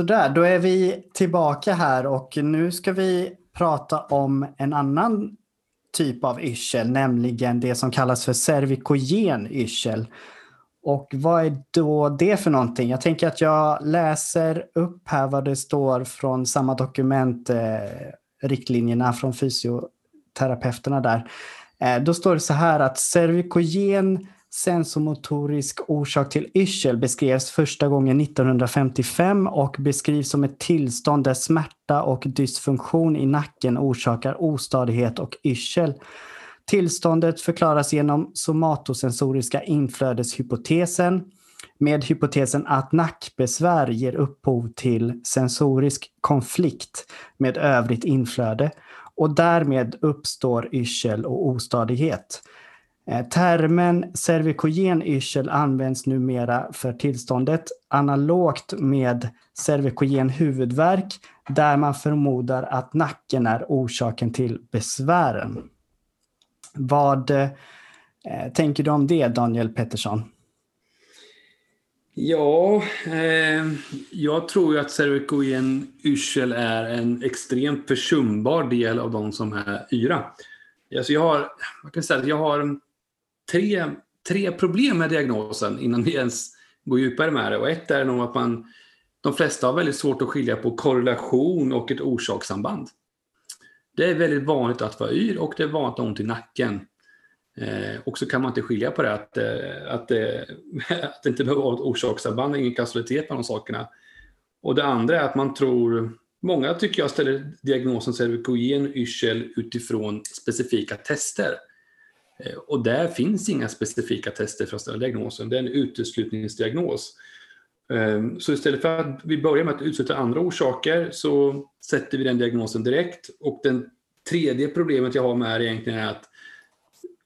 Sådär, då är vi tillbaka här och nu ska vi prata om en annan typ av yrsel, nämligen det som kallas för cervikogen yrsel. Och vad är då det för någonting? Jag tänker att jag läser upp här vad det står från samma dokument, eh, riktlinjerna från fysioterapeuterna där. Eh, då står det så här att cervikogen sensomotorisk orsak till yrsel beskrevs första gången 1955 och beskrivs som ett tillstånd där smärta och dysfunktion i nacken orsakar ostadighet och yrsel. Tillståndet förklaras genom somatosensoriska inflödeshypotesen med hypotesen att nackbesvär ger upphov till sensorisk konflikt med övrigt inflöde och därmed uppstår yrsel och ostadighet. Eh, termen cervikogen yrsel används numera för tillståndet analogt med cervikogen huvudvärk där man förmodar att nacken är orsaken till besvären. Vad eh, tänker du om det, Daniel Pettersson? Ja, eh, jag tror ju att cervikogen yrsel är en extremt försumbar del av de som är yra. Alltså jag har, man kan säga att jag har tre, tre problem med diagnosen innan vi ens går djupare med det. Och ett är nog att man, de flesta har väldigt svårt att skilja på korrelation och ett orsakssamband. Det är väldigt vanligt att vara yr och det är vanligt att ha ont i nacken. Eh, och så kan man inte skilja på det, att, eh, att, eh, att det inte behöver vara ett orsakssamband, ingen kausalitet på de sakerna. Och det andra är att man tror, många tycker jag ställer diagnosen cervikogen yrsel utifrån specifika tester. Eh, och där finns inga specifika tester för att ställa diagnosen, det är en uteslutningsdiagnos. Ehm, så istället för att vi börjar med att utesluta andra orsaker så sätter vi den diagnosen direkt. Och det tredje problemet jag har med det egentligen är att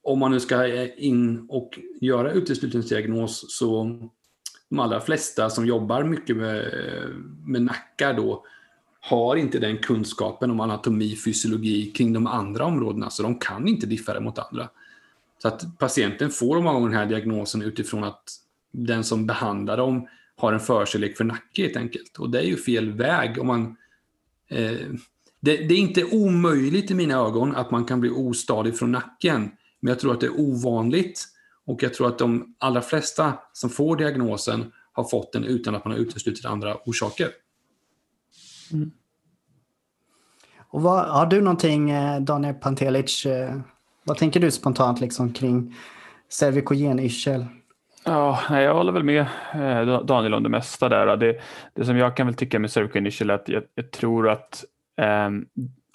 om man nu ska in och göra uteslutningsdiagnos så de allra flesta som jobbar mycket med, med nackar då har inte den kunskapen om anatomi, fysiologi kring de andra områdena, så de kan inte diffa det mot andra. Så att patienten får många gånger den här diagnosen utifrån att den som behandlar dem har en förkärlek för nacke helt enkelt. Och det är ju fel väg om man... Eh, det, det, är inte omöjligt i mina ögon att man kan bli ostadig från nacken. Men jag tror att det är ovanligt. Och jag tror att de allra flesta som får diagnosen har fått den utan att man har uteslutit andra orsaker. Mm. Och vad, har du någonting, eh, Daniel Pantelic, eh, vad tänker du spontant liksom kring cervikogen yrsel? Ja, jag håller väl med eh, Daniel om det mesta där. Det, det som jag kan väl tycka med cervikogen yrsel är att jag, jag tror att um,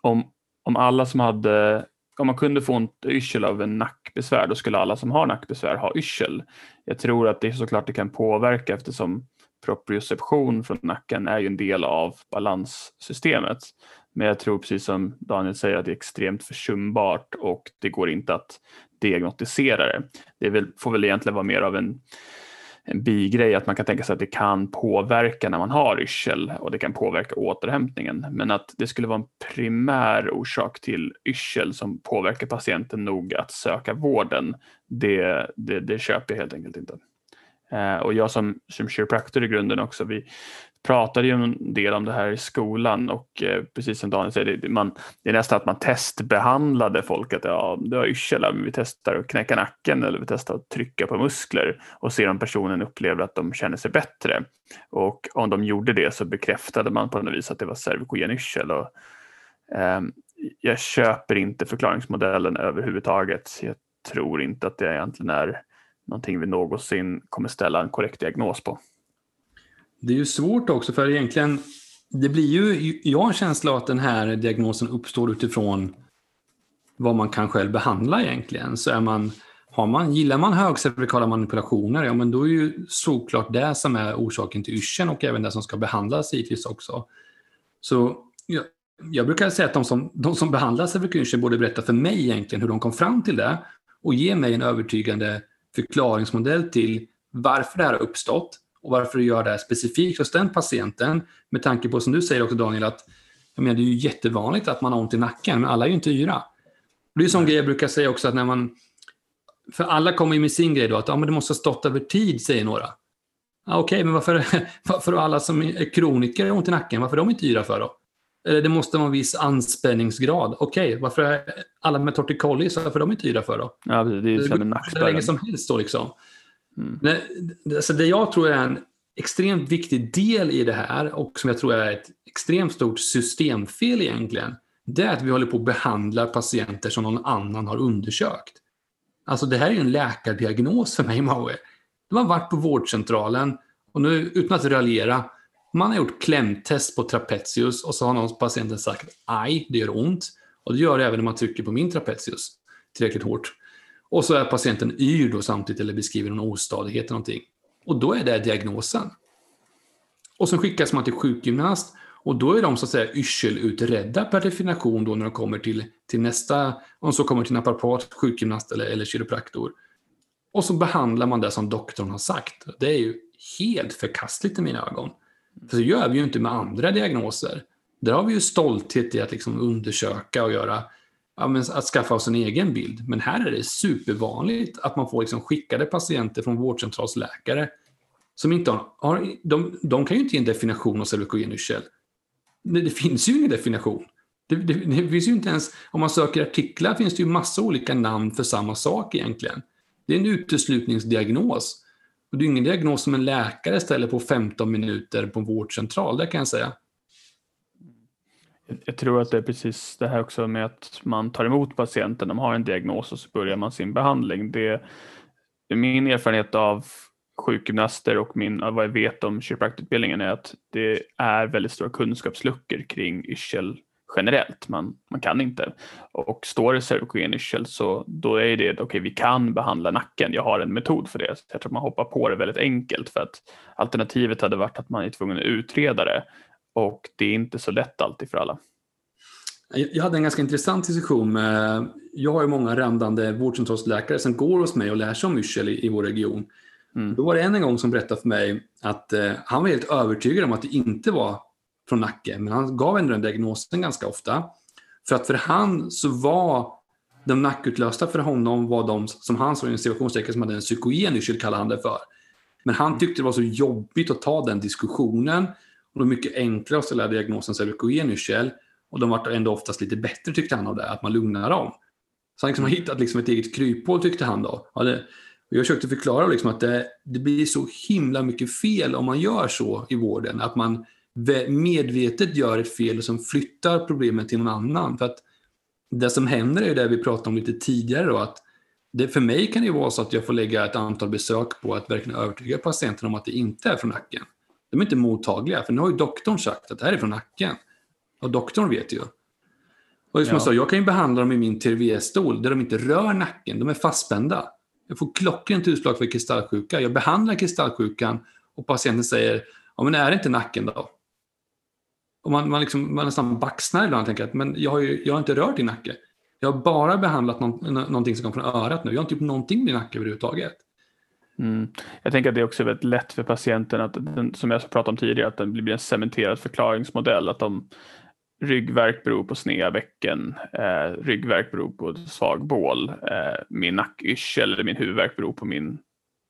om, om alla som hade om man kunde få ont yrsel av en nackbesvär, då skulle alla som har nackbesvär ha yrsel. Jag tror att det såklart det kan påverka eftersom proprioception från nacken är ju en del av balanssystemet. Men jag tror precis som Daniel säger att det är extremt försumbart och det går inte att diagnostisera det. Det väl, får väl egentligen vara mer av en, en bigrej att man kan tänka sig att det kan påverka när man har yrsel och det kan påverka återhämtningen. Men att det skulle vara en primär orsak till yrsel som påverkar patienten nog att söka vården, det, det, det köper jag helt enkelt inte. Eh, och jag som, som kiropraktor i grunden också, vi, pratade ju en del om det här i skolan och eh, precis som Daniel säger, det, man, det är nästan att man testbehandlade folk. Att ja, du har yrsel, men vi testar att knäcka nacken eller vi testar att trycka på muskler och se om personen upplever att de känner sig bättre. Och om de gjorde det så bekräftade man på något vis att det var cervikogen yrsel. Och, eh, jag köper inte förklaringsmodellen överhuvudtaget. Jag tror inte att det egentligen är någonting vi någonsin kommer ställa en korrekt diagnos på. Det är ju svårt också för egentligen, det blir ju, jag har en känsla av att den här diagnosen uppstår utifrån vad man kan själv behandla egentligen. Så är man, har man, gillar man högcervikala manipulationer, ja men då är ju såklart det som är orsaken till yrseln och även det som ska behandlas givetvis också. Så jag, jag brukar säga att de som, de som behandlar cervikalyrsel borde berätta för mig egentligen hur de kom fram till det och ge mig en övertygande förklaringsmodell till varför det här har uppstått och varför du gör det här specifikt hos den patienten. Med tanke på, som du säger också Daniel, att jag menar, det är ju jättevanligt att man har ont i nacken, men alla är ju inte yra. Det är en sån grej jag brukar säga också att när man... För alla kommer ju med sin grej då, att ja, men det måste ha stått över tid, säger några. Okej, okay, men varför, varför alla som är kroniker ont i nacken, varför är de inte yra för då? Eller det måste vara en viss anspänningsgrad. Okej, okay, varför är alla med torticollis, varför är de inte yra för då? Ja, det är ju det hur länge som helst då liksom. Mm. Det, alltså det jag tror är en extremt viktig del i det här och som jag tror är ett extremt stort systemfel egentligen, det är att vi håller på att behandla patienter som någon annan har undersökt. Alltså det här är ju en läkardiagnos för mig, Maue. De har varit på vårdcentralen och nu, utan att raljera, man har gjort klämtest på trapezius och så har någon patienten sagt aj, det gör ont. Och det gör det även när man trycker på min trapezius tillräckligt hårt. Och så är patienten yr då samtidigt eller beskriver någon ostadighet eller någonting. Och då är det diagnosen. Och så skickas man till sjukgymnast och då är de så att säga yrselutredda per definition då när de kommer till, till nästa, om så kommer till naprapat, sjukgymnast eller, eller kiropraktor. Och så behandlar man det som doktorn har sagt. Det är ju helt förkastligt i mina ögon. För så gör vi ju inte med andra diagnoser. Där har vi ju stolthet i att liksom undersöka och göra, ja, men att skaffa oss en egen bild. Men här är det supervanligt att man får liksom skickade patienter från vårdcentralsläkare som inte har, har de, de kan ju inte ge en definition av cervikogenyrsel. Det, det, finns ju ingen definition. Det, det, det, finns ju inte ens, om man söker artiklar finns det ju massa olika namn för samma sak egentligen. Det är en uteslutningsdiagnos. Och det är ingen diagnos som en läkare ställer på 15 minuter på en vårdcentral, det kan jag säga. Jag tror att det är precis det här också med att man tar emot patienten, de har en diagnos och så börjar man sin behandling. Det är min erfarenhet av sjukgymnaster och min, vad jag vet om kiropraktorutbildningen är att det är väldigt stora kunskapsluckor kring yrsel generellt. Man, man kan inte. Och står det cervikogen yrsel så då är det okej, okay, vi kan behandla nacken. Jag har en metod för det. Så jag tror att man hoppar på det väldigt enkelt för att alternativet hade varit att man är tvungen att utreda det och det är inte så lätt alltid för alla. Jag hade en ganska intressant diskussion med, jag har ju många rändande vårdcentralsläkare som går hos mig och lär sig om yrsel i, i vår region. Mm. Då var det en, en gång som berättade för mig att eh, han var helt övertygad om att det inte var från Nacke, men han gav ändå den diagnosen ganska ofta. För att för han så var de nackutlösta för honom var de som han såg i situationstecken som hade en psykogen yrsel, kallade han det för. Men han tyckte det var så jobbigt att ta den diskussionen. Och det var mycket enklare att ställa diagnosen cervikogen yrsel. Och de var ändå oftast lite bättre tyckte han av det, att man lugnar dem. Så han liksom har hittat liksom ett eget kryphål tyckte han då. Ja, det, jag försökte förklara liksom att det, det, blir så himla mycket fel om man gör så i vården. Att man medvetet gör ett fel som flyttar problemet till någon annan. För att det som händer är det vi pratade om lite tidigare. Då, att det, för mig kan det vara så att jag får lägga ett antal besök på att verkligen övertyga patienten om att det inte är från nacken. De är inte mottagliga, för nu har ju doktorn sagt att det här är från nacken. Och doktorn vet ju. Och som ja. jag sa, jag kan ju behandla dem i min TRV-stol där de inte rör nacken, de är fastspända. Jag får klockrent utslag för kristallsjuka. Jag behandlar kristallsjukan och patienten säger, ja men är det inte nacken då? Och man, man, liksom, man nästan baxnar ibland och tänker att men jag, har ju, jag har inte rört din nacke. Jag har bara behandlat någon, någonting som kommer från örat nu. Jag har inte gjort någonting med din nacke överhuvudtaget. Mm. Jag tänker att det är också väldigt lätt för patienten att, den, som jag pratade om tidigare, att den blir en cementerad förklaringsmodell. Att de, ryggverk beror på sneda bäcken, eh, ryggverk beror på svag bål, eh, min nackyrsel eller min huvudvärk beror på min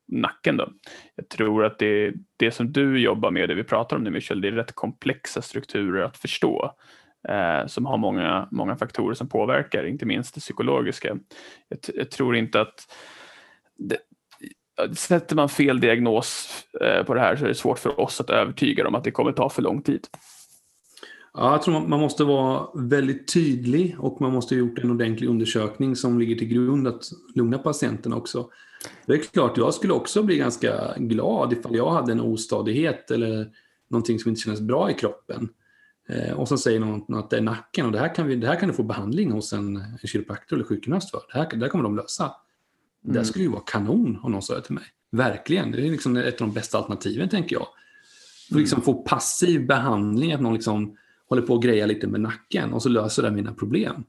nacken. Då. Jag tror att det, det som du jobbar med, det vi pratar om nu Michel, det är rätt komplexa strukturer att förstå eh, som har många, många faktorer som påverkar, inte minst det psykologiska. Jag, jag tror inte att det, Sätter man fel diagnos eh, på det här så är det svårt för oss att övertyga dem att det kommer ta för lång tid. Ja, jag tror man måste vara väldigt tydlig och man måste ha gjort en ordentlig undersökning som ligger till grund att lugna patienten också. Det är klart, jag skulle också bli ganska glad ifall jag hade en ostadighet eller någonting som inte kändes bra i kroppen. Eh, och så säger någon att det är nacken och det här kan, vi, det här kan du få behandling hos en, en kiropraktor eller sjukgymnast för. Det här, det här kommer de lösa. Mm. Det skulle ju vara kanon om någon sa det till mig. Verkligen, det är liksom ett av de bästa alternativen tänker jag. För liksom få passiv behandling, att någon liksom håller på och grejar lite med nacken och så löser det mina problem.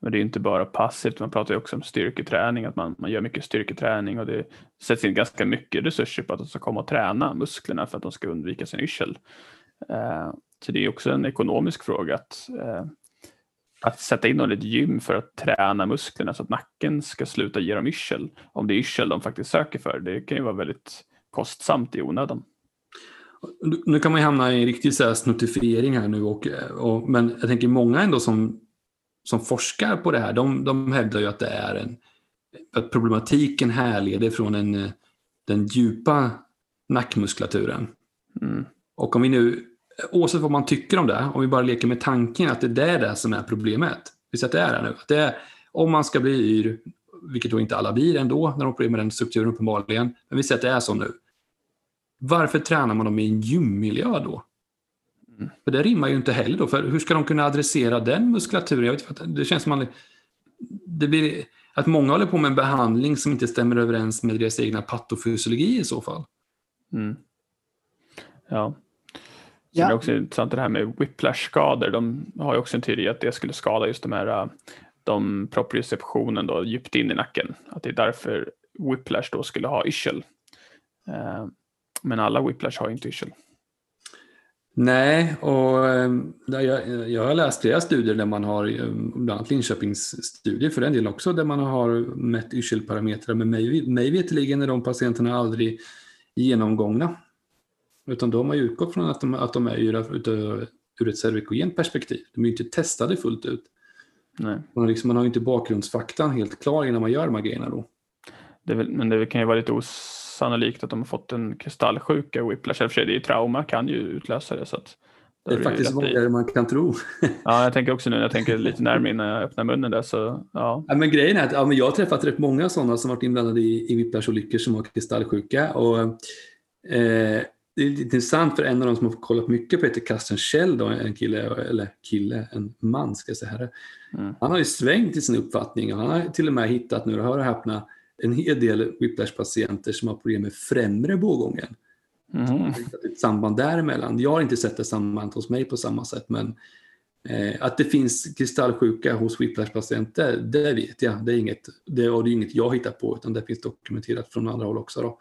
Men det är inte bara passivt, man pratar ju också om styrketräning, att man, man gör mycket styrketräning och det sätts in ganska mycket resurser på att de ska komma och träna musklerna för att de ska undvika sin yrsel. Uh, så det är också en ekonomisk fråga att, uh, att sätta in någon ett gym för att träna musklerna så att nacken ska sluta ge dem yrsel. Om det är yrsel de faktiskt söker för, det kan ju vara väldigt kostsamt i onödan. nu kan man ju hamna i en riktig så här snuttifiering här nu, och, och, men jag tänker många ändå som, som forskar på det här, de, de hävdar ju att det är en, att problematiken härleder från en, den djupa nackmuskulaturen. Mm. Och om vi nu, oavsett vad man tycker om det, om vi bara leker med tanken att det är det som är problemet. Vi säger att det är det nu. Att det är, om man ska bli yr, vilket då inte alla blir ändå när de har problem med den strukturen uppenbarligen, men vi säger att det är så nu. Varför tränar man dem i en gymmiljö då? Mm. För det rimmar ju inte heller då, för hur ska de kunna adressera den muskulaturen? Jag vet, det känns som man, det blir, att många håller på med en behandling som inte stämmer överens med deras egna patofysiologi i så fall. Mm. Ja. Ja. är det också intressant det här med whiplash-skador. De har ju också en teori att det skulle skada just de här de proprioceptionen då djupt in i nacken. Att det är därför whiplash då skulle ha yrsel. Eh, men alla whiplash har inte yrsel. Nej, och ehm, jag, jag har läst flera studier där man har, ehm, bland annat Linköpings studier för den delen också, där man har mätt yrselparametrar. Men mig, mig veterligen är de patienterna aldrig genomgångna. Utan de har ju utgått från att de, att de är ur, ur ett cervikogent perspektiv. De är ju inte testade fullt ut. Nej. Man, liksom, man har ju inte bakgrundsfaktan helt klar innan man gör de här grejerna då. Det väl, men det kan ju vara lite osannolikt att de har fått en kristallsjuka whiplash. För sig, det är ju trauma kan ju utlösa det. Så att det är faktiskt vanligare än man kan tro. ja, jag tänker också nu när jag tänker lite närmare innan jag öppnar munnen där. Så, ja. ja men grejen är att ja, men jag har träffat rätt många sådana som varit inblandade i, i whiplash-olyckor som har kristallsjuka. Och, eh, det är lite intressant för en av dem som har kollat mycket på heter Carsten Kjell, då, en kille, eller kille, en man ska jag säga. Här. Mm. Han har ju svängt i sin uppfattning och han har till och med hittat, nu hör och häpna, en hel del whiplash-patienter som har problem med främre bågången. Mm. Ett samband däremellan. Jag har inte sett det samband hos mig på samma sätt, men eh, att det finns kristallsjuka hos whiplash-patienter, det vet jag. Det är, inget, det, och det är inget jag hittar på, utan det finns dokumenterat från andra håll också. Då.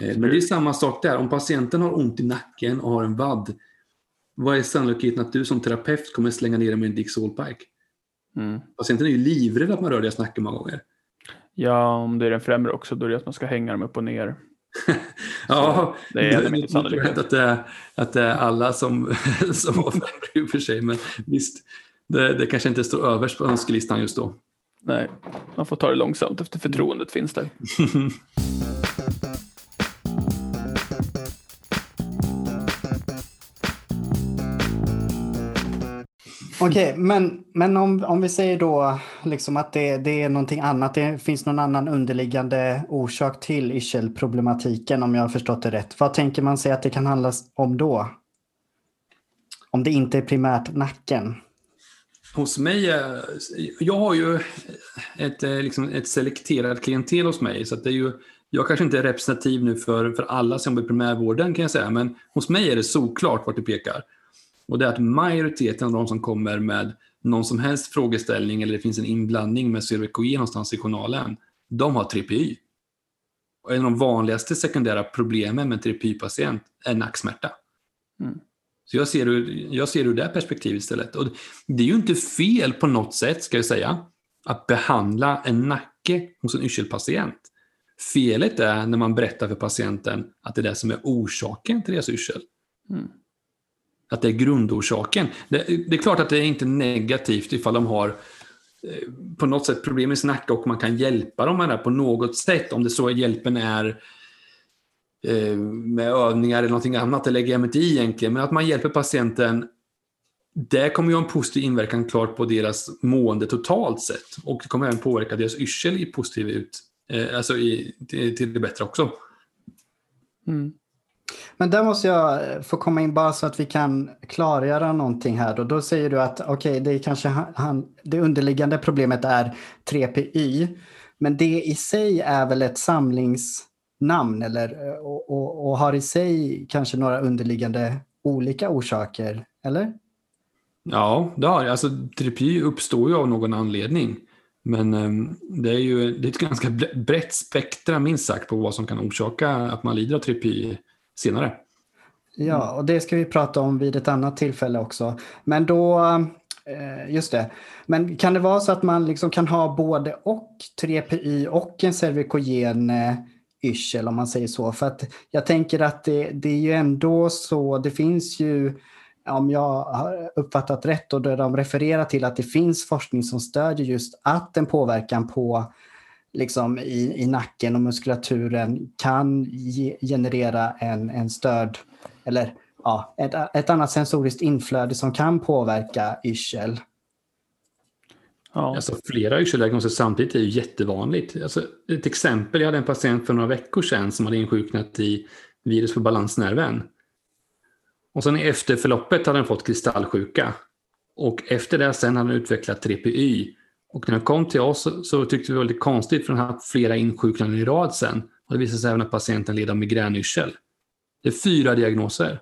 Eh, men det är samma sak där. Om patienten har ont i nacken och har en vadd, vad är sannolikheten att du som terapeut kommer slänga ner dem med en Dixolpike? Mm. Patienten är ju livrädd att man rör deras nacke många gånger. Ja, om det är den främre också, då är det att man ska hänga dem upp och ner. ja, det är det, inte sannolikt. Att det, att det är alla som, som har främre i och för sig, men visst, det, det kanske inte står överst på önskelistan just då. Nej, man får ta det långsamt efter förtroendet finns där. Okej, okay, men, men om, om vi säger då liksom att det, det är någonting annat, det finns någon annan underliggande orsak till yrselproblematiken om jag har förstått det rätt. Vad tänker man sig att det kan handla om då? Om det inte är primärt nacken? Hos mig, eh, jag har ju ett, eh, liksom ett selekterat klientel hos mig, så det är ju jag kanske inte är representativ nu för, för alla som jobbar i primärvården kan jag säga, men hos mig är det såklart vart det pekar. Och det är att majoriteten av de som kommer med någon som helst frågeställning eller det finns en inblandning med cervikogen någonstans i journalen, de har TPY. Och en av de vanligaste sekundära problemen med en TPY-patient är nacksmärta. Mm. Så jag ser, ur, jag ser ur det perspektivet istället. Och det är ju inte fel på något sätt, ska jag säga, att behandla en nacke hos en yrselpatient. Felet är när man berättar för patienten att det är det som är orsaken till deras yrsel. Mm att det är grundorsaken. Det, det, är klart att det är inte negativt ifall de har eh, på något sätt problem med sin nacke och man kan hjälpa dem med det på något sätt. Om det så hjälpen är eh, med övningar eller någonting annat, det lägger jag mig inte i egentligen. Men att man hjälper patienten, det kommer ju ha en positiv inverkan klart på deras mående totalt sett. Och det kommer även påverka deras yrsel i positiv ut, eh, alltså i, till, till det bättre också. Mm. Men där måste jag eh, få komma in bara så att vi kan klargöra någonting här. Då, då säger du att okej, okay, det, kanske han, det underliggande problemet är 3PY. Men det i sig är väl ett samlingsnamn eller, eh, och, och, och har i sig kanske några underliggande olika orsaker, eller? Ja, det har Alltså, 3PY uppstår ju av någon anledning. Men um, det är ju det är ett ganska brett spektra minst sagt på vad som kan orsaka att man lider av 3PY senare. Ja, och det ska vi prata om vid ett annat tillfälle också. Men då, eh, just det. Men kan det vara så att man liksom kan ha både och 3PI och en cervikogen eh, yrsel om man säger så. För att jag tänker att det, det är ju ändå så, det finns ju om jag har uppfattat rätt och där de refererar till att det finns forskning som stödjer just att en påverkan på liksom i, i nacken och muskulaturen kan ge, generera en, en stöd eller ja, ett, ett annat sensoriskt inflöde som kan påverka yrsel. Ja. Alltså, flera yrseldiagnoser samtidigt är ju jättevanligt. Alltså, ett exempel, jag hade en patient för några veckor sedan som hade insjuknat i virus på balansnerven. Och sen efter förloppet hade han fått kristallsjuka. Och efter det sen hade han utvecklat 3PY. Och när han kom till oss så, så tyckte vi det var lite konstigt för han hade haft flera insjuknanden i rad sen. Och det visade sig även att patienten led av migränyrsel. Det är fyra diagnoser.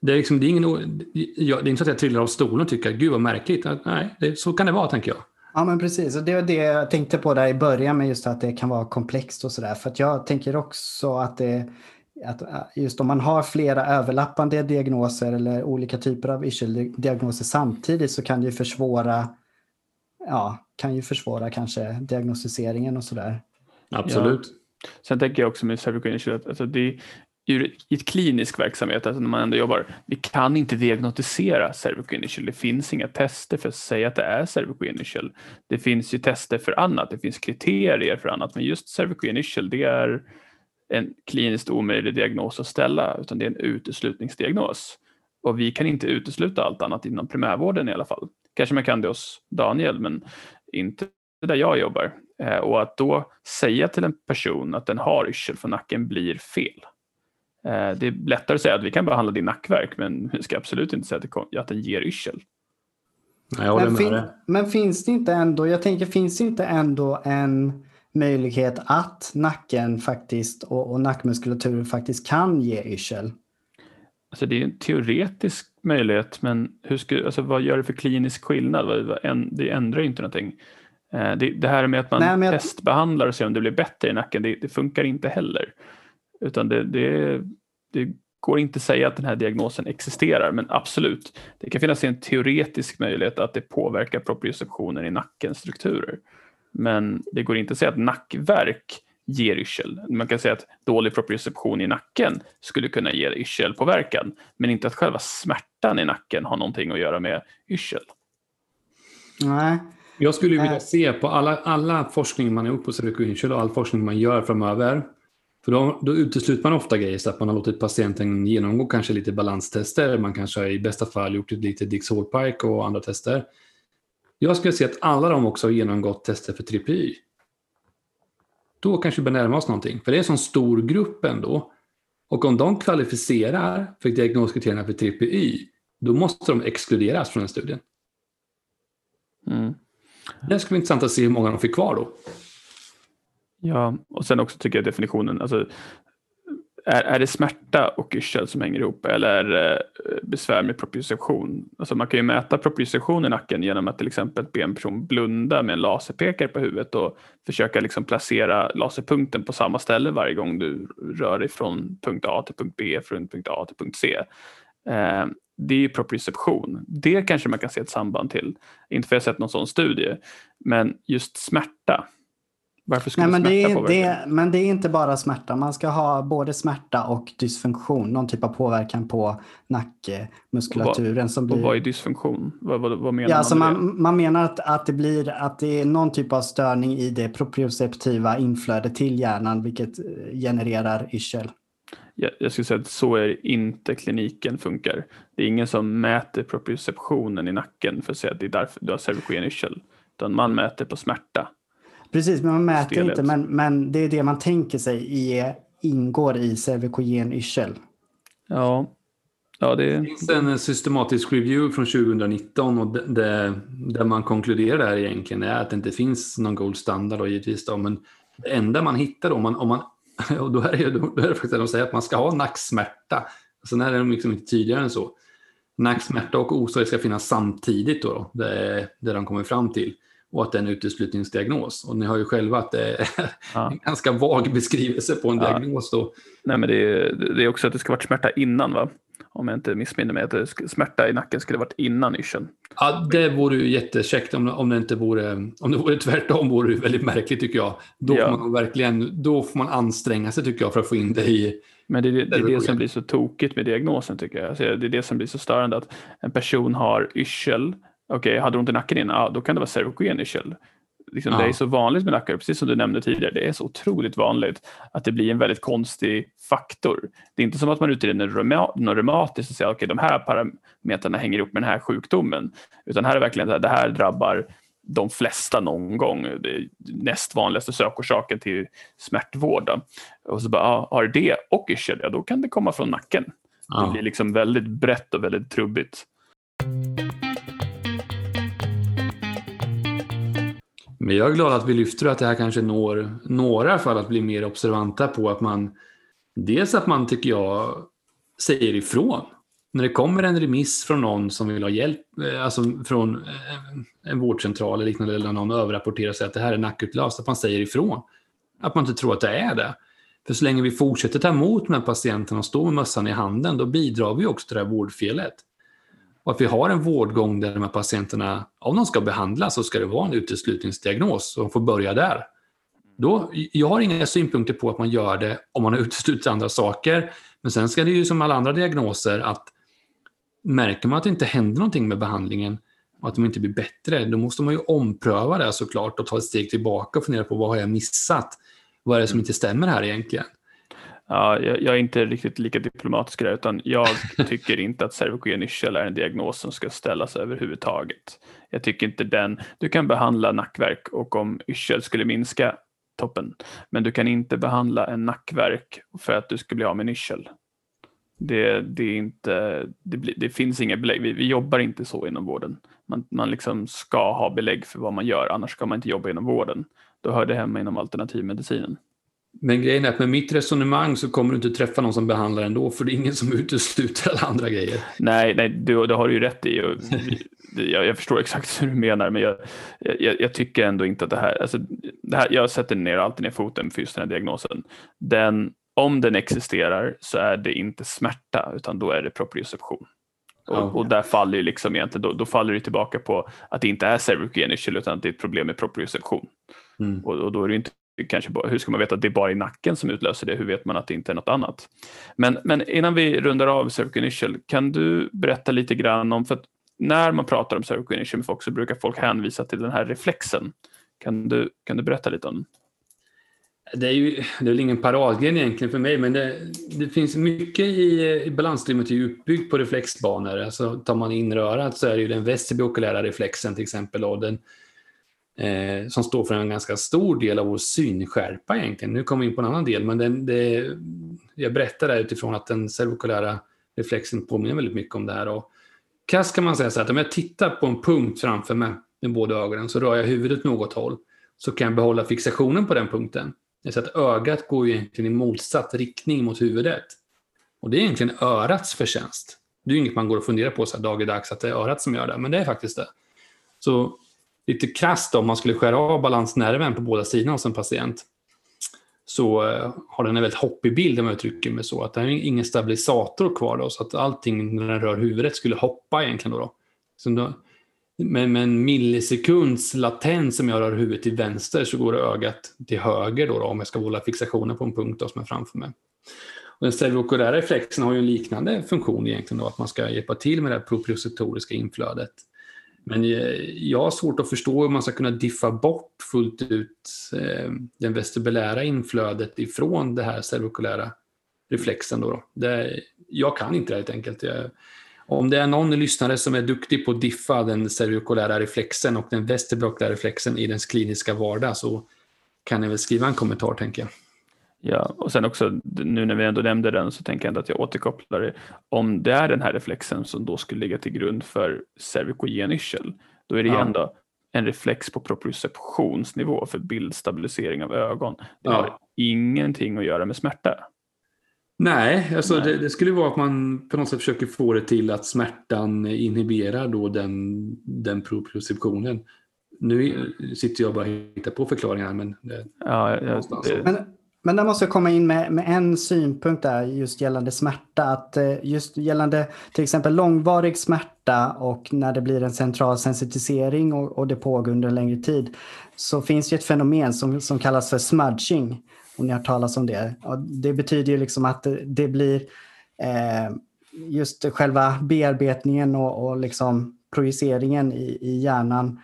Det är, liksom, det, är ingen, det är inte så att jag trillar av stolen och tycker att gud vad märkligt. Nej, det, så kan det vara tänker jag. Ja men precis, och det var det jag tänkte på där i början med just att det kan vara komplext och sådär. För att jag tänker också att det att äh, just om man har flera överlappande diagnoser eller olika typer av yrseldiagnoser samtidigt så kan det ju försvåra ja, kan ju försvåra kanske diagnostiseringen och sådär. Absolut. Ja. Sen tänker jag också med cervical att alltså det, ur, i ett klinisk verksamhet, alltså när man ändå jobbar, vi kan inte diagnostisera cervical initial. Det finns inga tester för att säga att det är cervical initial. Det finns ju tester för annat, det finns kriterier för annat, men just cervical initial, det är en kliniskt omöjlig diagnos att ställa, utan det är en uteslutningsdiagnos. Och vi kan inte utesluta allt annat inom primärvården i alla fall. Kanske man kan det hos Daniel, men inte där jag jobbar. Eh, och att då säga till en person att den har yrsel för nacken blir fel. Eh, det är lättare att säga att vi kan behandla din nackverk, men vi ska absolut inte säga att den ger yrsel. men, fin men finns det inte ändå, jag tänker, finns det inte ändå en möjlighet att nacken faktiskt och, och nackmuskulaturen faktiskt kan ge yrsel? Alltså det är en teoretisk möjlighet, men hur ska, alltså vad gör det för klinisk skillnad? Det ändrar inte någonting. Eh, det, det här med att man Nej, testbehandlar och ser om det blir bättre i nacken, det, det funkar inte heller. Utan det, det, det går inte att säga att den här diagnosen existerar, men absolut, det kan finnas en teoretisk möjlighet att det påverkar proprioceptionen i nackens strukturer. Men det går inte att säga att nackverk ger yrsel. Man kan säga att dålig proprioception i nacken skulle kunna ge yrselpåverkan, men inte att själva smärtan i nacken har någonting att göra med yrsel. Nej. Jag skulle vilja äh. se på alla, alla forskning man har gjort på cervikoyrsel och all forskning man gör framöver. För då, då utesluter man ofta grejer så att man har låtit patienten genomgå kanske lite balanstester. Man kanske har i bästa fall gjort lite Dix Hallpike och andra tester. Jag skulle säga att alla de också har genomgått tester för TPY. Då kanske vi börjar närma oss någonting. För det är en sån stor grupp ändå. Och om de kvalificerar för diagnoskriterierna för TPY, då måste de exkluderas från den studien. Mm. Det skulle vara intressant att se hur många de fick kvar då. Ja, och sen också tycker jag definitionen, alltså är, är det smärta och yrsel som hänger ihop eller eh, besvär med proprioception? Alltså man kan ju mäta proprioception i nacken genom att till exempel be en person blunda med en laserpekare på huvudet och försöka liksom placera laserpunkten på samma ställe varje gång du rör dig från punkt A till punkt B, från punkt A till punkt C. Eh, det är ju proprioception. Det kanske man kan se ett samband till. Inte för att jag sett någon sån studie, men just smärta varför skulle Nej, men smärta det är, det, men det är inte bara smärta. Man ska ha både smärta och dysfunktion. Någon typ av påverkan på nackmuskulaturen. Vad, som blir... vad är dysfunktion? Vad, vad, vad menar ja, man, alltså man, man menar att, att, det blir, att det är någon typ av störning i det proprioceptiva inflödet till hjärnan vilket eh, genererar yrsel. Jag, jag skulle säga att så är inte kliniken funkar. Det är ingen som mäter proprioceptionen i nacken för att säga att det är därför du har cervikogen yrsel. Utan man mäter på smärta. Precis, men man mäter Stelet. inte. Men, men det är det man tänker sig i, ingår i cervikogen yrsel. Ja. ja det... det finns en systematisk review från 2019 och det, där man konkluderar där egentligen är att det inte finns någon gold standard och givetvis då, men det enda man hittar då, om man, om man, och då är det, då är det faktiskt att de säger att man ska ha nacksmärta. Sen är det liksom inte tydligare än så. Nacksmärta och osår ska finnas samtidigt då, då det är det de kommer fram till och att det är en uteslutningsdiagnos. Och ni har ju själva att det är ja. en ganska vag beskrivelse på en ja. diagnos. Då. Nej, men det är, det är också att det ska vara smärta innan. Va? Om jag inte missminner mig att smärta i nacken skulle varit innan yrseln. Ja, det vore ju jättekäckt om, om det inte vore, om det vore tvärtom vore det väldigt märkligt tycker jag. Då, ja. får man verkligen, då får man anstränga sig tycker jag för att få in det i men det, det, det är det som blir så tokigt med diagnosen tycker jag. Alltså, det är det som blir så störande att en person har yrsel. Okej, okay, hade ont i nacken innan, ja, då kan det vara cervikogen yrsel. Liksom, ja. Det är så vanligt med nackar, precis som du nämnde tidigare. Det är så otroligt vanligt att det blir en väldigt konstig faktor. Det är inte som att man utreder något reumatiskt och säger att okay, de här parametrarna hänger ihop med den här sjukdomen. Utan här är verkligen att det här drabbar de flesta någon gång. Det är näst vanligaste sökorsaken till smärtvård. Och så bara, ja, har det och yrsel, ja då kan det komma från nacken. Ja. Det blir liksom väldigt brett och väldigt trubbigt. Men jag är glad att vi lyfter att det här kanske når några fall att bli mer observanta på att man dels att man tycker jag säger ifrån. När det kommer en remiss från någon som vill ha hjälp, eh, alltså från eh, en vårdcentral eller liknande, eller någon överrapporterar sig att det här är nackutlöst, att man säger ifrån. Att man inte tror att det är det. För så länge vi fortsätter ta emot de här patienterna och stå med mössan i handen, då bidrar vi också till det här vårdfelet. Och att vi har en vårdgång där de här patienterna, om de ska behandlas, så ska det vara en uteslutningsdiagnos och får börja där. Då, jag har inga synpunkter på att man gör det om man har uteslutit andra saker. Men sen ska det ju som alla andra diagnoser att märker man att det inte händer någonting med behandlingen och att de inte blir bättre, då måste man ju ompröva det såklart och ta ett steg tillbaka och fundera på vad har jag missat? Vad är det som inte stämmer här egentligen? Ja, jag, jag, är inte riktigt lika diplomatisk där, utan jag tycker inte att cervikogen yrsel är en diagnos som ska ställas överhuvudtaget. Jag tycker inte den, du kan behandla nackverk och om yrsel skulle minska, toppen. Men du kan inte behandla en nackverk för att du ska bli av med en yrsel. Det, det, är inte, det, det finns inga belägg, vi, vi, jobbar inte så inom vården. Man, man liksom ska ha belägg för vad man gör, annars ska man inte jobba inom vården. Då hör det hemma inom alternativmedicinen. Men grejen är att med mitt resonemang så kommer du inte träffa någon som behandlar ändå, för det är ingen som utesluter alla andra grejer. Nej, nej det, det har du ju rätt i. Jag, jag, förstår exakt hur du menar, men jag, jag, jag, tycker ändå inte att det här, alltså, det här... Jag sätter ner alltid ner foten för just den här diagnosen. Den, om den existerar så är det inte smärta, utan då är det proprioception. Och, och, där faller ju liksom egentligen, då, då, faller det tillbaka på att det inte är cervical utan att det är ett problem med proprioception. Mm. Och, och, då är det inte kanske, hur ska man veta att det är bara i nacken som utlöser det? Hur vet man att det inte är något annat? Men, men innan vi rundar av cervical initial, kan du berätta lite grann om, för att när man pratar om cervical initial med folk så brukar folk hänvisa till den här reflexen. Kan du, kan du berätta lite om den? Det är ju det är väl ingen paradgren egentligen för mig, men det, det finns mycket i, i balanssystemet är uppbyggt på reflexbanor. Alltså tar man in rörat så är det ju den vestibulära reflexen till exempel och den eh, som står för en ganska stor del av vår synskärpa egentligen. Nu kommer vi in på en annan del, men den, det, jag berättar det utifrån att den cervikulära reflexen påminner väldigt mycket om det här. Och krasst kan man säga så här att om jag tittar på en punkt framför mig med båda ögonen så rör jag huvudet något håll så kan jag behålla fixationen på den punkten. Det så att ögat går ju egentligen i motsatt riktning mot huvudet. Och det är egentligen örats förtjänst. Det är ju inget man går och funderar på så här dagligdags att det är örat som gör det, men det är faktiskt det. Så lite krasst om man skulle skära av balansnerven på båda sidorna hos en patient så eh, har den en väldigt hoppig bild om jag uttrycker mig så. Att det är ingen stabilisator kvar då, så att allting när den rör huvudet skulle hoppa egentligen då. då. Så då med, med en millisekunds latens som jag rör huvudet till vänster så går ögat till höger då, då om jag ska hålla fixationen på en punkt då, som är framför mig. Och den cervikokulära reflexen har ju en liknande funktion egentligen då, att man ska hjälpa till med det proprioceptoriska inflödet. Men eh, jag har svårt att förstå hur man ska kunna diffa bort fullt ut eh, det vestibulära inflödet ifrån det här cervikulära reflexen. Då, då. Det, jag kan inte det helt enkelt. Jag, om det är någon lyssnare som är duktig på att diffa den cervikulära reflexen och den vestibulära reflexen i den kliniska vardag så kan ni väl skriva en kommentar tänker jag. Ja, och sen också nu när vi ändå nämnde den så tänker jag ändå att jag återkopplar det. Om det är den här reflexen som då skulle ligga till grund för cervikogen yrsel, då är det ja. ändå en reflex på proprioceptionsnivå för bildstabilisering av ögon. Det ja. har ingenting att göra med smärta. Nej, alltså Nej. Det, det, skulle vara att man på något sätt försöker få det till att smärtan inhiberar då den, den proprioceptionen. Nu sitter jag bara och hittar på förklaringar men... Det, ja, jag, det, men men där måste jag komma in med, med en synpunkt där just gällande smärta. Att eh, just gällande till exempel långvarig smärta och när det blir en central sensitisering och, och det pågår under en längre tid så finns det ett fenomen som, som kallas för smudging. Om ni har talat om det. Och det betyder ju liksom att det, det blir eh, just själva bearbetningen och, och liksom projiceringen i, i hjärnan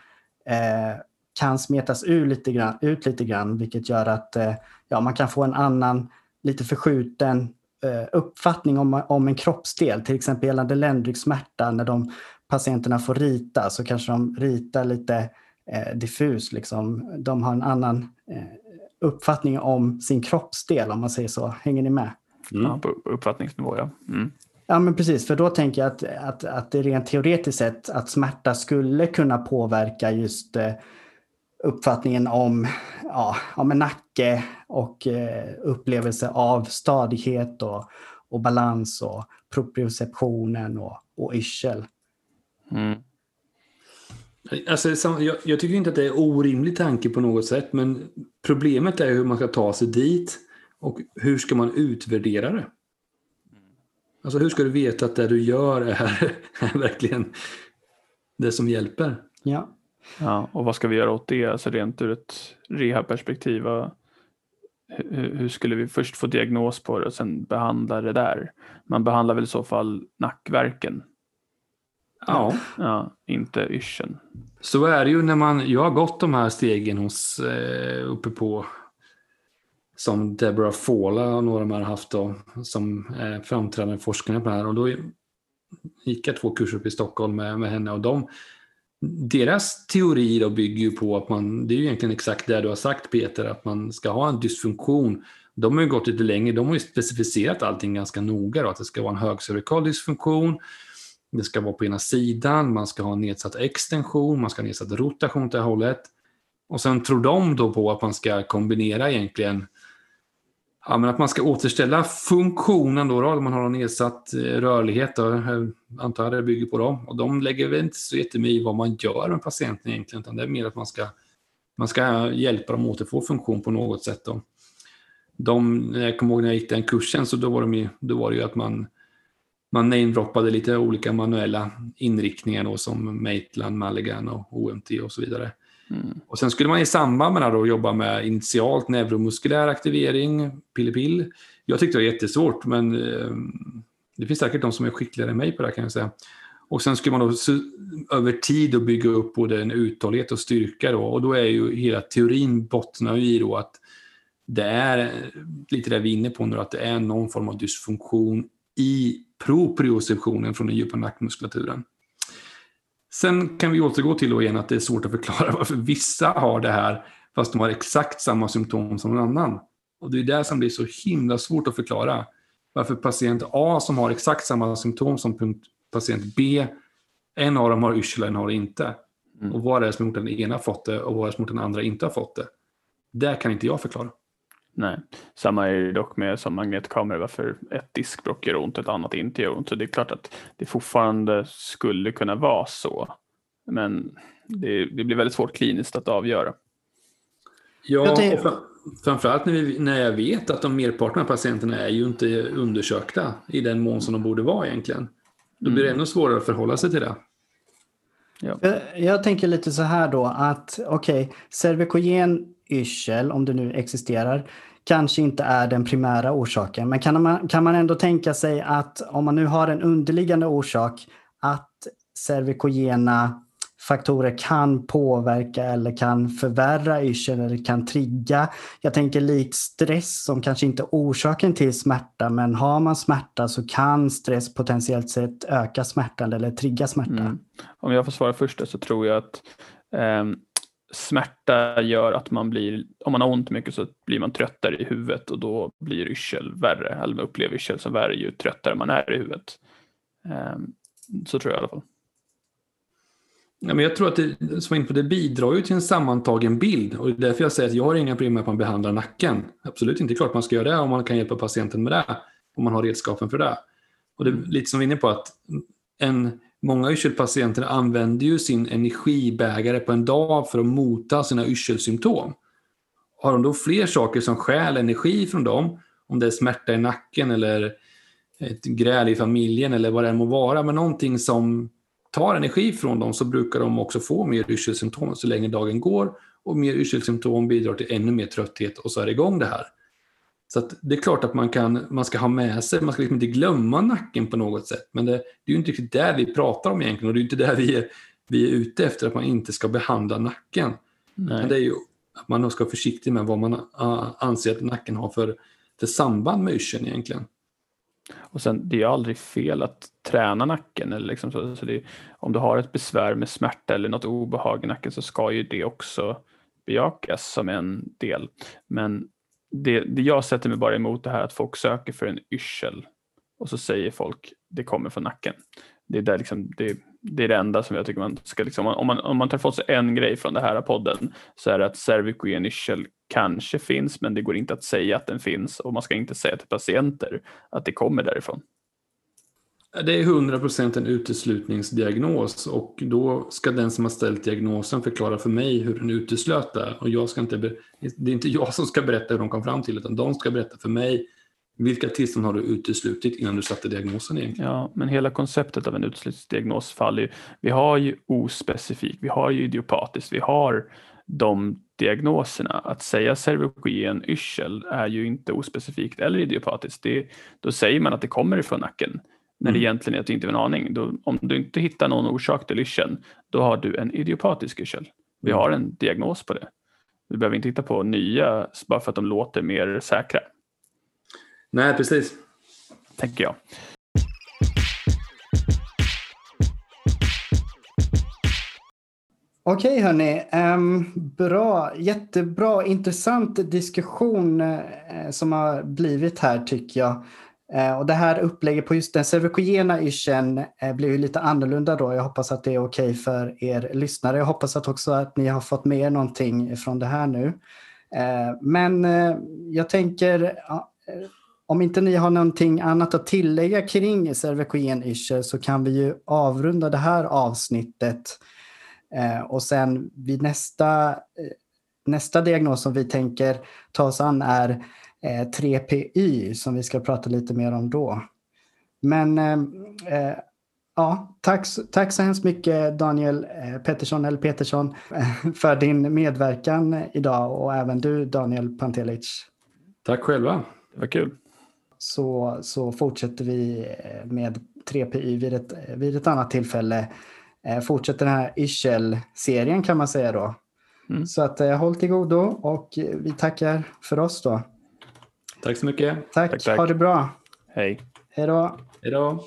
eh, kan smetas ut lite, grann, ut lite grann, vilket gör att eh, ja, man kan få en annan, lite förskjuten eh, uppfattning om, om en kroppsdel. Till exempel gällande ländryggsmärta, när de patienterna får rita så kanske de ritar lite eh, diffus. Liksom. De har en annan eh, uppfattning om sin kroppsdel, om man säger så. Hänger ni med? Mm. Ja, på uppfattningsnivå, ja. Mm. Ja, men precis. För då tänker jag att, att, att det rent teoretiskt sett att smärta skulle kunna påverka just eh, uppfattningen om, ja, om en nacke och eh, upplevelse av stadighet och, och balans och proprioceptionen och, och yrsel. Mm. Alltså, jag, jag, tycker inte att det är orimlig tanke på något sätt, men problemet är hur man ska ta sig dit och hur ska man utvärdera det? Alltså hur ska du veta att det du gör är, är verkligen det som hjälper? Ja. Ja, och vad ska vi göra åt det? Alltså rent ur ett rehabperspektiv. Hur, hur skulle vi först få diagnos på det och sen behandla det där? Man behandlar väl i så fall nackverken? Ja. ja inte yrseln. Så är det ju när man, jag har gått de här stegen hos, eh, uppe på som Deborah Fawla och några av de här haft då, som är framträdande forskare på det här. Och då gick jag två kurser upp i Stockholm med, med henne och de, deras teori då bygger ju på att man, det är ju egentligen exakt det du har sagt Peter, att man ska ha en dysfunktion. De har ju gått lite längre, de har ju specificerat allting ganska noga då, att det ska vara en högcervikal dysfunktion, det ska vara på ena sidan, man ska ha nedsatt extension, man ska ha nedsatt rotation till det här hållet. Och sen tror de då på att man ska kombinera egentligen Ja, men att man ska återställa funktionen då, då man har en nedsatt eh, rörlighet. Då, antar jag det bygger på dem. Och de lägger väl inte så jättemycket i vad man gör med patienten egentligen, utan det är mer att man ska, man ska hjälpa dem att återfå funktion på något sätt. Då. De, jag kommer ihåg när jag gick den kursen, så då var, de, då var det ju att man, man namedroppade lite olika manuella inriktningar då, som Maitland, Mulligan och OMT och så vidare. Mm. Och sen skulle man i samband med det då jobba med initialt neuromuskulär aktivering, pillepill. Jag tyckte det var jättesvårt, men eh, det finns säkert de som är skickligare än mig på det här kan jag säga. Och sen skulle man då över tid bygga upp både en uthållighet och styrka då. Och då är ju hela teorin bottnar i då att det är lite det vi är inne på nu, att det är någon form av dysfunktion i proprioceptionen från den djupa nackmuskulaturen. Sen kan vi återgå till då igen att det är svårt att förklara varför vissa har det här fast de har exakt samma symptom som någon annan. Och det är det som blir så himla svårt att förklara. Varför patient A som har exakt samma symptom som patient B, en av dem har yrsel och en har det inte. Mm. Och vad är det som gjort att den ena fått det och vad är det som gjort att den andra inte har fått det? Det kan inte jag förklara. Nej, samma är det dock med som magnetkameror varför ett diskbråck gör ont och ett annat inte gör ont. Så det är klart att det fortfarande skulle kunna vara så. Men det, det blir väldigt svårt kliniskt att avgöra. Ja, och framförallt när, vi, när jag vet att de merparten av patienterna är ju inte undersökta i den mån som de borde vara egentligen. Då blir det mm. ännu svårare att förhålla sig till det. Ja. Jag, jag, tänker lite så här då att okej, okay, cervikogen yrsel, om det nu existerar, kanske inte är den primära orsaken. Men kan man, kan man ändå tänka sig att om man nu har en underliggande orsak, att cervikogena faktorer kan påverka eller kan förvärra yrsel eller kan trigga. Jag tänker likt stress som kanske inte är orsaken till smärta men har man smärta så kan stress potentiellt sett öka smärtan eller trigga smärta. Mm. Om jag får svara först så tror jag att eh, smärta gör att man blir, om man har ont mycket så blir man tröttare i huvudet och då blir yrsel värre, eller man upplever yrsel som värre ju tröttare man är i huvudet. Ehm, så tror jag i alla fall. Ja, men jag tror att det, som in på det bidrar ju till en sammantagen bild och det är därför jag säger att jag har inga problem med att man behandlar nacken. Absolut inte, klart man ska göra det om man kan hjälpa patienten med det, om man har redskapen för det. Och det är lite som vi är inne på att en, många yrselpatienter använder ju sin energibägare på en dag för att mota sina yrselsymptom. har de då fler saker som stjäl energi från dem, om det är smärta i nacken eller ett gräl i familjen eller vad det än må vara, men någonting som tar energi från dem så brukar de också få mer yrselsymptom så länge dagen går och mer yrselsymptom bidrar till ännu mer trötthet och så är det igång det här. Så det är klart att man, kan, man ska ha med sig, man ska liksom inte glömma nacken på något sätt. Men det, det är ju inte riktigt det vi pratar om egentligen och det är inte där vi är, vi är ute efter, att man inte ska behandla nacken. Nej. Men det är ju att man ska vara försiktig med vad man anser att nacken har för, för samband med yrseln egentligen. Och sen, det är aldrig fel att träna nacken. Eller liksom så, så det, om du har ett besvär med smärta eller något obehag i nacken så ska ju det också bejakas som en del. Men det, det jag sätter mig bara emot det här att folk söker för en yrsel och så säger folk det kommer från nacken. Det är, där liksom, det, det är det enda som jag tycker man ska, liksom, om man, om man tar fått sig en grej från den här podden så är det att cervikogen yrsel kanske finns men det går inte att säga att den finns och man ska inte säga till patienter att det kommer därifrån. Det är 100% en uteslutningsdiagnos och då ska den som har ställt diagnosen förklara för mig hur den uteslöt det. Och jag ska inte, det är inte jag som ska berätta hur de kom fram till utan de ska berätta för mig vilka tillstånd har du uteslutit innan du satte diagnosen egentligen? Ja, men hela konceptet av en uteslutningsdiagnos faller ju. Vi har ju ospecifik, vi har ju idiopatiskt, vi har de diagnoserna. Att säga cervikogen yrsel är ju inte ospecifikt eller idiopatiskt. Det, då säger man att det kommer ifrån nacken. När det mm. egentligen är att du inte har en aning. Då, om du inte hittar någon orsak till yrseln, då har du en idiopatisk yrsel. Vi mm. har en diagnos på det. Vi behöver inte hitta på nya bara för att de låter mer säkra. Nej, precis. Tänker jag. Okej hörni, um, bra, jättebra, intressant diskussion uh, som har blivit här tycker jag. Eh, och det här upplägget på just den cervikogena yrseln eh, blir ju lite annorlunda då. Jag hoppas att det är okej okay för er lyssnare. Jag hoppas att också att ni har fått med er någonting från det här nu. Eh, men jag tänker om inte ni har någonting annat att tillägga kring cervikogen yrsel så kan vi ju avrunda det här avsnittet. Och sen vid nästa, nästa diagnos som vi tänker ta oss an är 3PY som vi ska prata lite mer om då. Men eh, eh, ja, tack, tack så hemskt mycket Daniel eh, Pettersson, eller Petersson, för din medverkan idag och även du Daniel Pantelic. Tack själva, det var kul så, så fortsätter vi eh, med 3PI vid ett, vid ett annat tillfälle. Eh, fortsätter den här Ischel-serien kan man säga då. Mm. Så att eh, håll till godo och vi tackar för oss då. Tack så mycket. Tack, tack, tack. ha det bra. Hej. Hej då. Hej då.